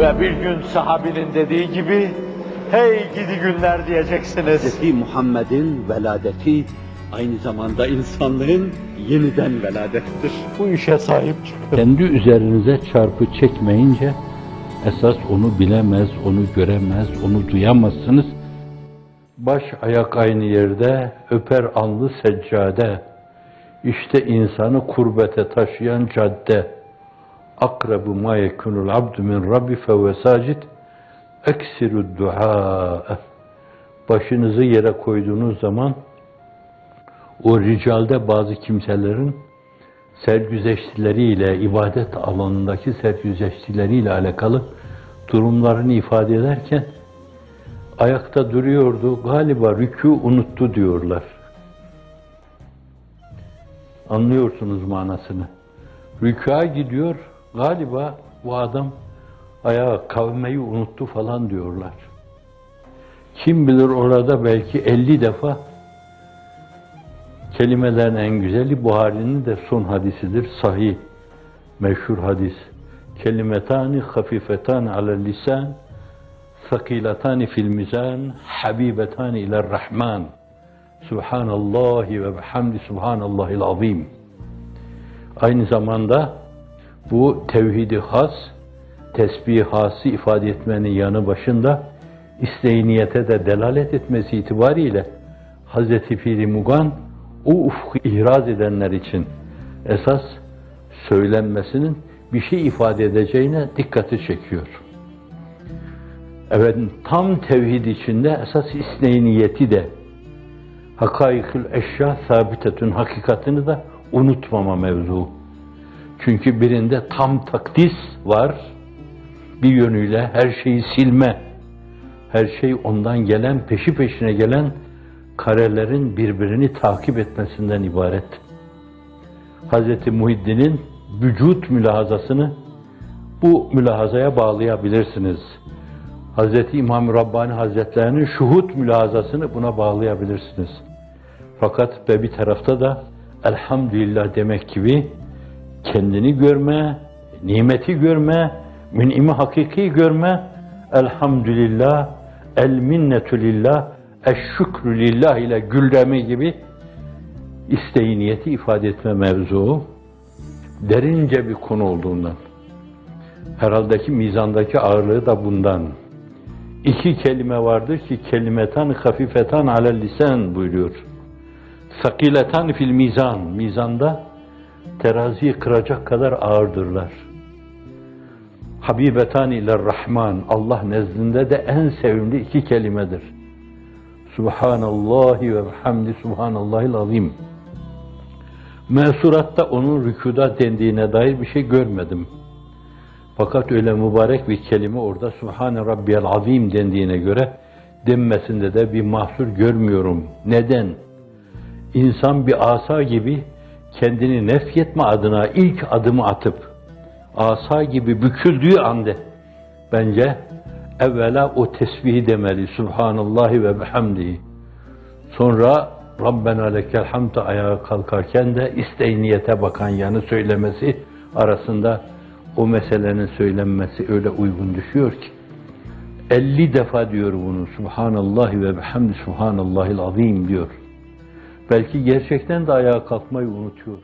Ve bir gün sahabinin dediği gibi, hey gidi günler diyeceksiniz. Hz. Muhammed'in veladeti aynı zamanda insanlığın yeniden veladettir. Bu işe sahip çıkın. Kendi üzerinize çarpı çekmeyince esas onu bilemez, onu göremez, onu duyamazsınız. Baş ayak aynı yerde, öper alnı seccade. İşte insanı kurbete taşıyan cadde. Akrabu ma yekunul abdu min rabbi fevve sacid. Eksiru dua. Başınızı yere koyduğunuz zaman o ricalde bazı kimselerin sergüzeştileriyle, ibadet alanındaki sergüzeştileriyle alakalı durumlarını ifade ederken ayakta duruyordu, galiba rükû unuttu diyorlar. Anlıyorsunuz manasını. Rükûa gidiyor, galiba bu adam ayağa kavmeyi unuttu falan diyorlar. Kim bilir orada belki 50 defa kelimelerin en güzeli Buhari'nin de son hadisidir. Sahih, meşhur hadis. Kelimetani hafifetan alel lisan, sakilatani fil mizan, habibetani iler rahman. Subhanallahi ve bihamdi subhanallahil azim. Aynı zamanda bu tevhidi has, tesbih hası ifade etmenin yanı başında isteğiniyete de delalet etmesi itibariyle Hz. Piri Mugan o ufku ihraz edenler için esas söylenmesinin bir şey ifade edeceğine dikkati çekiyor. Evet, tam tevhid içinde esas isneyi niyeti de hakaikül eşya sabitetün hakikatini de unutmama mevzu. Çünkü birinde tam takdis var, bir yönüyle her şeyi silme, her şey ondan gelen, peşi peşine gelen karelerin birbirini takip etmesinden ibaret. Hz. Muhiddin'in vücut mülahazasını bu mülahazaya bağlayabilirsiniz. Hz. İmam Rabbani Hazretlerinin şuhut mülahazasını buna bağlayabilirsiniz. Fakat ve bir tarafta da elhamdülillah demek gibi kendini görme, nimeti görme, mün'imi hakiki görme, elhamdülillah, el minnetü lillah, eşşükrü lillah ile güldemi gibi isteği niyeti ifade etme mevzu derince bir konu olduğundan herhalde ki mizandaki ağırlığı da bundan iki kelime vardır ki kelimetan hafifetan alel lisan buyuruyor. Sakiletan fil mizan mizanda teraziyi kıracak kadar ağırdırlar. Habibetan ile Rahman Allah nezdinde de en sevimli iki kelimedir. Subhanallahi ve hamdi subhanallahil azim. Mesuratta onun rükuda dendiğine dair bir şey görmedim. Fakat öyle mübarek bir kelime orada Subhane Rabbiyel Azim dendiğine göre denmesinde de bir mahsur görmüyorum. Neden? İnsan bir asa gibi kendini nefyetme adına ilk adımı atıp asa gibi büküldüğü anda bence evvela o tesbihi demeli Subhanallahi ve bihamdihi. Sonra Rabbena lekel hamd ayağa kalkarken de isteyniyete bakan yanı söylemesi arasında o meselenin söylenmesi öyle uygun düşüyor ki 50 defa diyor bunu Subhanallahi ve bihamdi Subhanallahil azim diyor. Belki gerçekten de ayağa kalkmayı unutuyor.